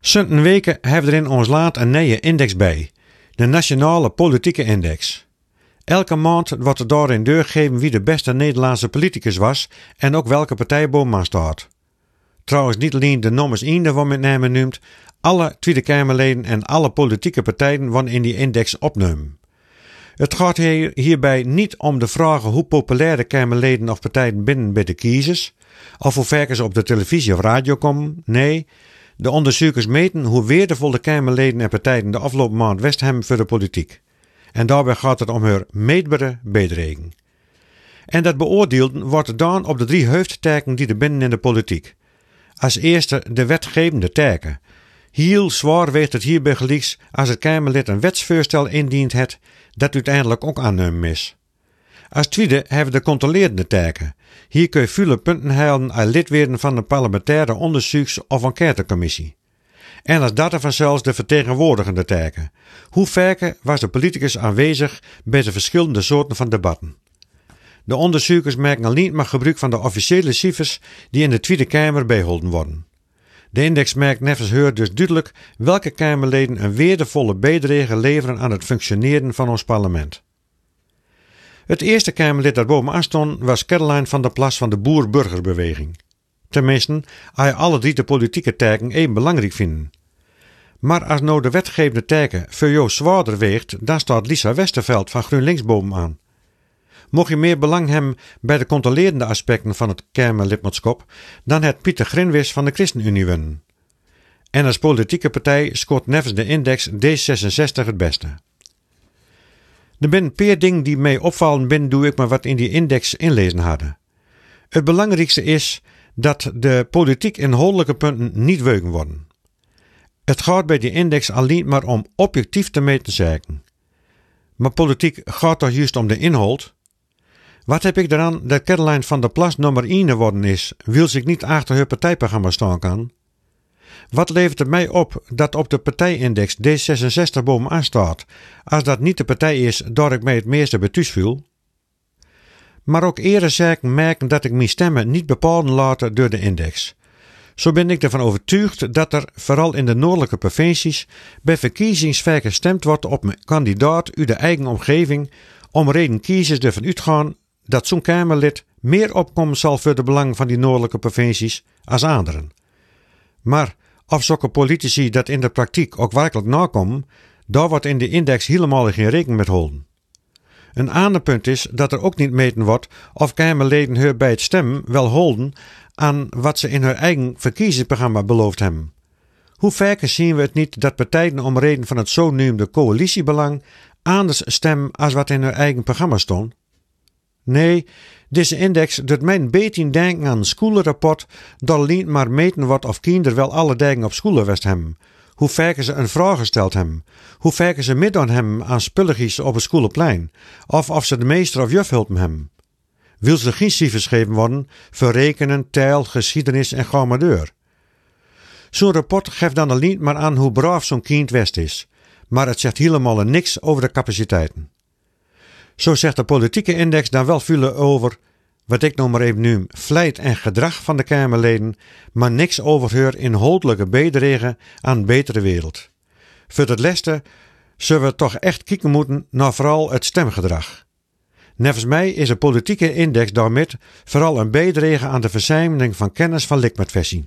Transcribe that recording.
Sinds weken hebben er in ons land een nieuwe index bij. De Nationale Politieke Index. Elke maand wordt er daarin doorgegeven wie de beste Nederlandse politicus was en ook welke partij staat. Trouwens niet alleen de nummers 1 daarvan met name noemt, alle Tweede Kamerleden en alle politieke partijen worden in die index opgenomen. Het gaat hier, hierbij niet om de vragen hoe populair de Kamerleden of partijen binnen bij de kiezers, of hoe vaak ze op de televisie of radio komen. Nee, de onderzoekers meten hoe waardevol de Kamerleden en partijen de afgelopen maand west hebben voor de politiek. En daarbij gaat het om hun meetbare bijdragen. En dat beoordeelden wordt dan op de drie hoofdtaken die er binnen in de politiek. Als eerste de wetgevende taken. Heel zwaar weegt het hierbij gelijks als het Kamerlid een wetsvoorstel indient het, dat uiteindelijk ook aannemen is. Als tweede hebben de controlerende taken. Hier kun je vele punten halen als lid worden van een parlementaire onderzoeks- of enquêtecommissie. En als derde vanzelfs de vertegenwoordigende taken. Hoe vaak was de politicus aanwezig bij de verschillende soorten van debatten? De onderzoekers maken alleen maar gebruik van de officiële cijfers die in de Tweede Kamer bijgehouden worden. De index merkt nevens heur dus duidelijk welke Kamerleden een waardevolle bijdrage leveren aan het functioneren van ons parlement. Het eerste Kamerlid dat bovenaan stond was Caroline van der Plas van de Boer-Burgerbeweging. Tenminste, als alle drie de politieke taken even belangrijk vinden. Maar als nou de wetgevende taken voor jou zwaarder weegt, dan staat Lisa Westerveld van GroenLinks bovenaan. Mocht je meer belang hebben bij de controlerende aspecten van het Kamerlidmaatschap, dan het Pieter Grinwis van de ChristenUnie. En als politieke partij scoort nevens de index D66 het beste. Er een paar dingen die mij opvallen binnen doe ik maar wat in die index inlezen hadden. Het belangrijkste is dat de politiek inhoudelijke punten niet weugen worden. Het gaat bij die index alleen maar om objectief te meten zaken. Maar politiek gaat toch juist om de inhoud? Wat heb ik eraan dat Caroline van der Plas nummer 1 geworden is, wil zich niet achter haar partijprogramma staan kan? Wat levert het mij op dat op de partijindex D66 bovenaan staat, als dat niet de partij is door ik mij het meeste betuus viel? Maar ook eerder zaken merken dat ik mijn stemmen niet bepalen laten door de index. Zo ben ik ervan overtuigd dat er, vooral in de noordelijke provincies, bij verkiezingsvaak gestemd wordt op een kandidaat uit de eigen omgeving, om reden kiezers ervan uitgaan dat zo'n Kamerlid meer opkomen zal voor de belangen van die noordelijke provincies als anderen. Maar of zulke politici dat in de praktijk ook werkelijk nakomen, daar wordt in de index helemaal geen rekening met houden. Een ander punt is dat er ook niet meten wordt of Kamerleden hun bij het stemmen wel holden aan wat ze in hun eigen verkiezingsprogramma beloofd hebben. Hoe vaak zien we het niet dat partijen om reden van het zo noemde coalitiebelang anders stemmen als wat in hun eigen programma stond? Nee, deze index doet mij een beetje denken aan een schoolrapport dat alleen maar meten wordt of kinderen wel alle dagen op school geweest hebben. Hoe vaak ze een vraag gesteld hebben. Hoe vaak ze midden hebben aan spulletjes op het schoolplein. Of of ze de meester of juf hulpen hebben. Wil ze geen cijfers geven worden voor rekenen, taal, geschiedenis en grammateur. Zo'n rapport geeft dan alleen maar aan hoe braaf zo'n kind west is. Maar het zegt helemaal niks over de capaciteiten. Zo zegt de politieke index dan wel veel over wat ik nog maar even noem vlijt en gedrag van de Kamerleden, maar niks over hun inhoudelijke bijdrage aan een betere wereld. Voor het leste zullen we toch echt kijken moeten naar vooral het stemgedrag. Nevens mij is een politieke index daarmee vooral een bijdrage aan de verzamering van kennis van likmetversie.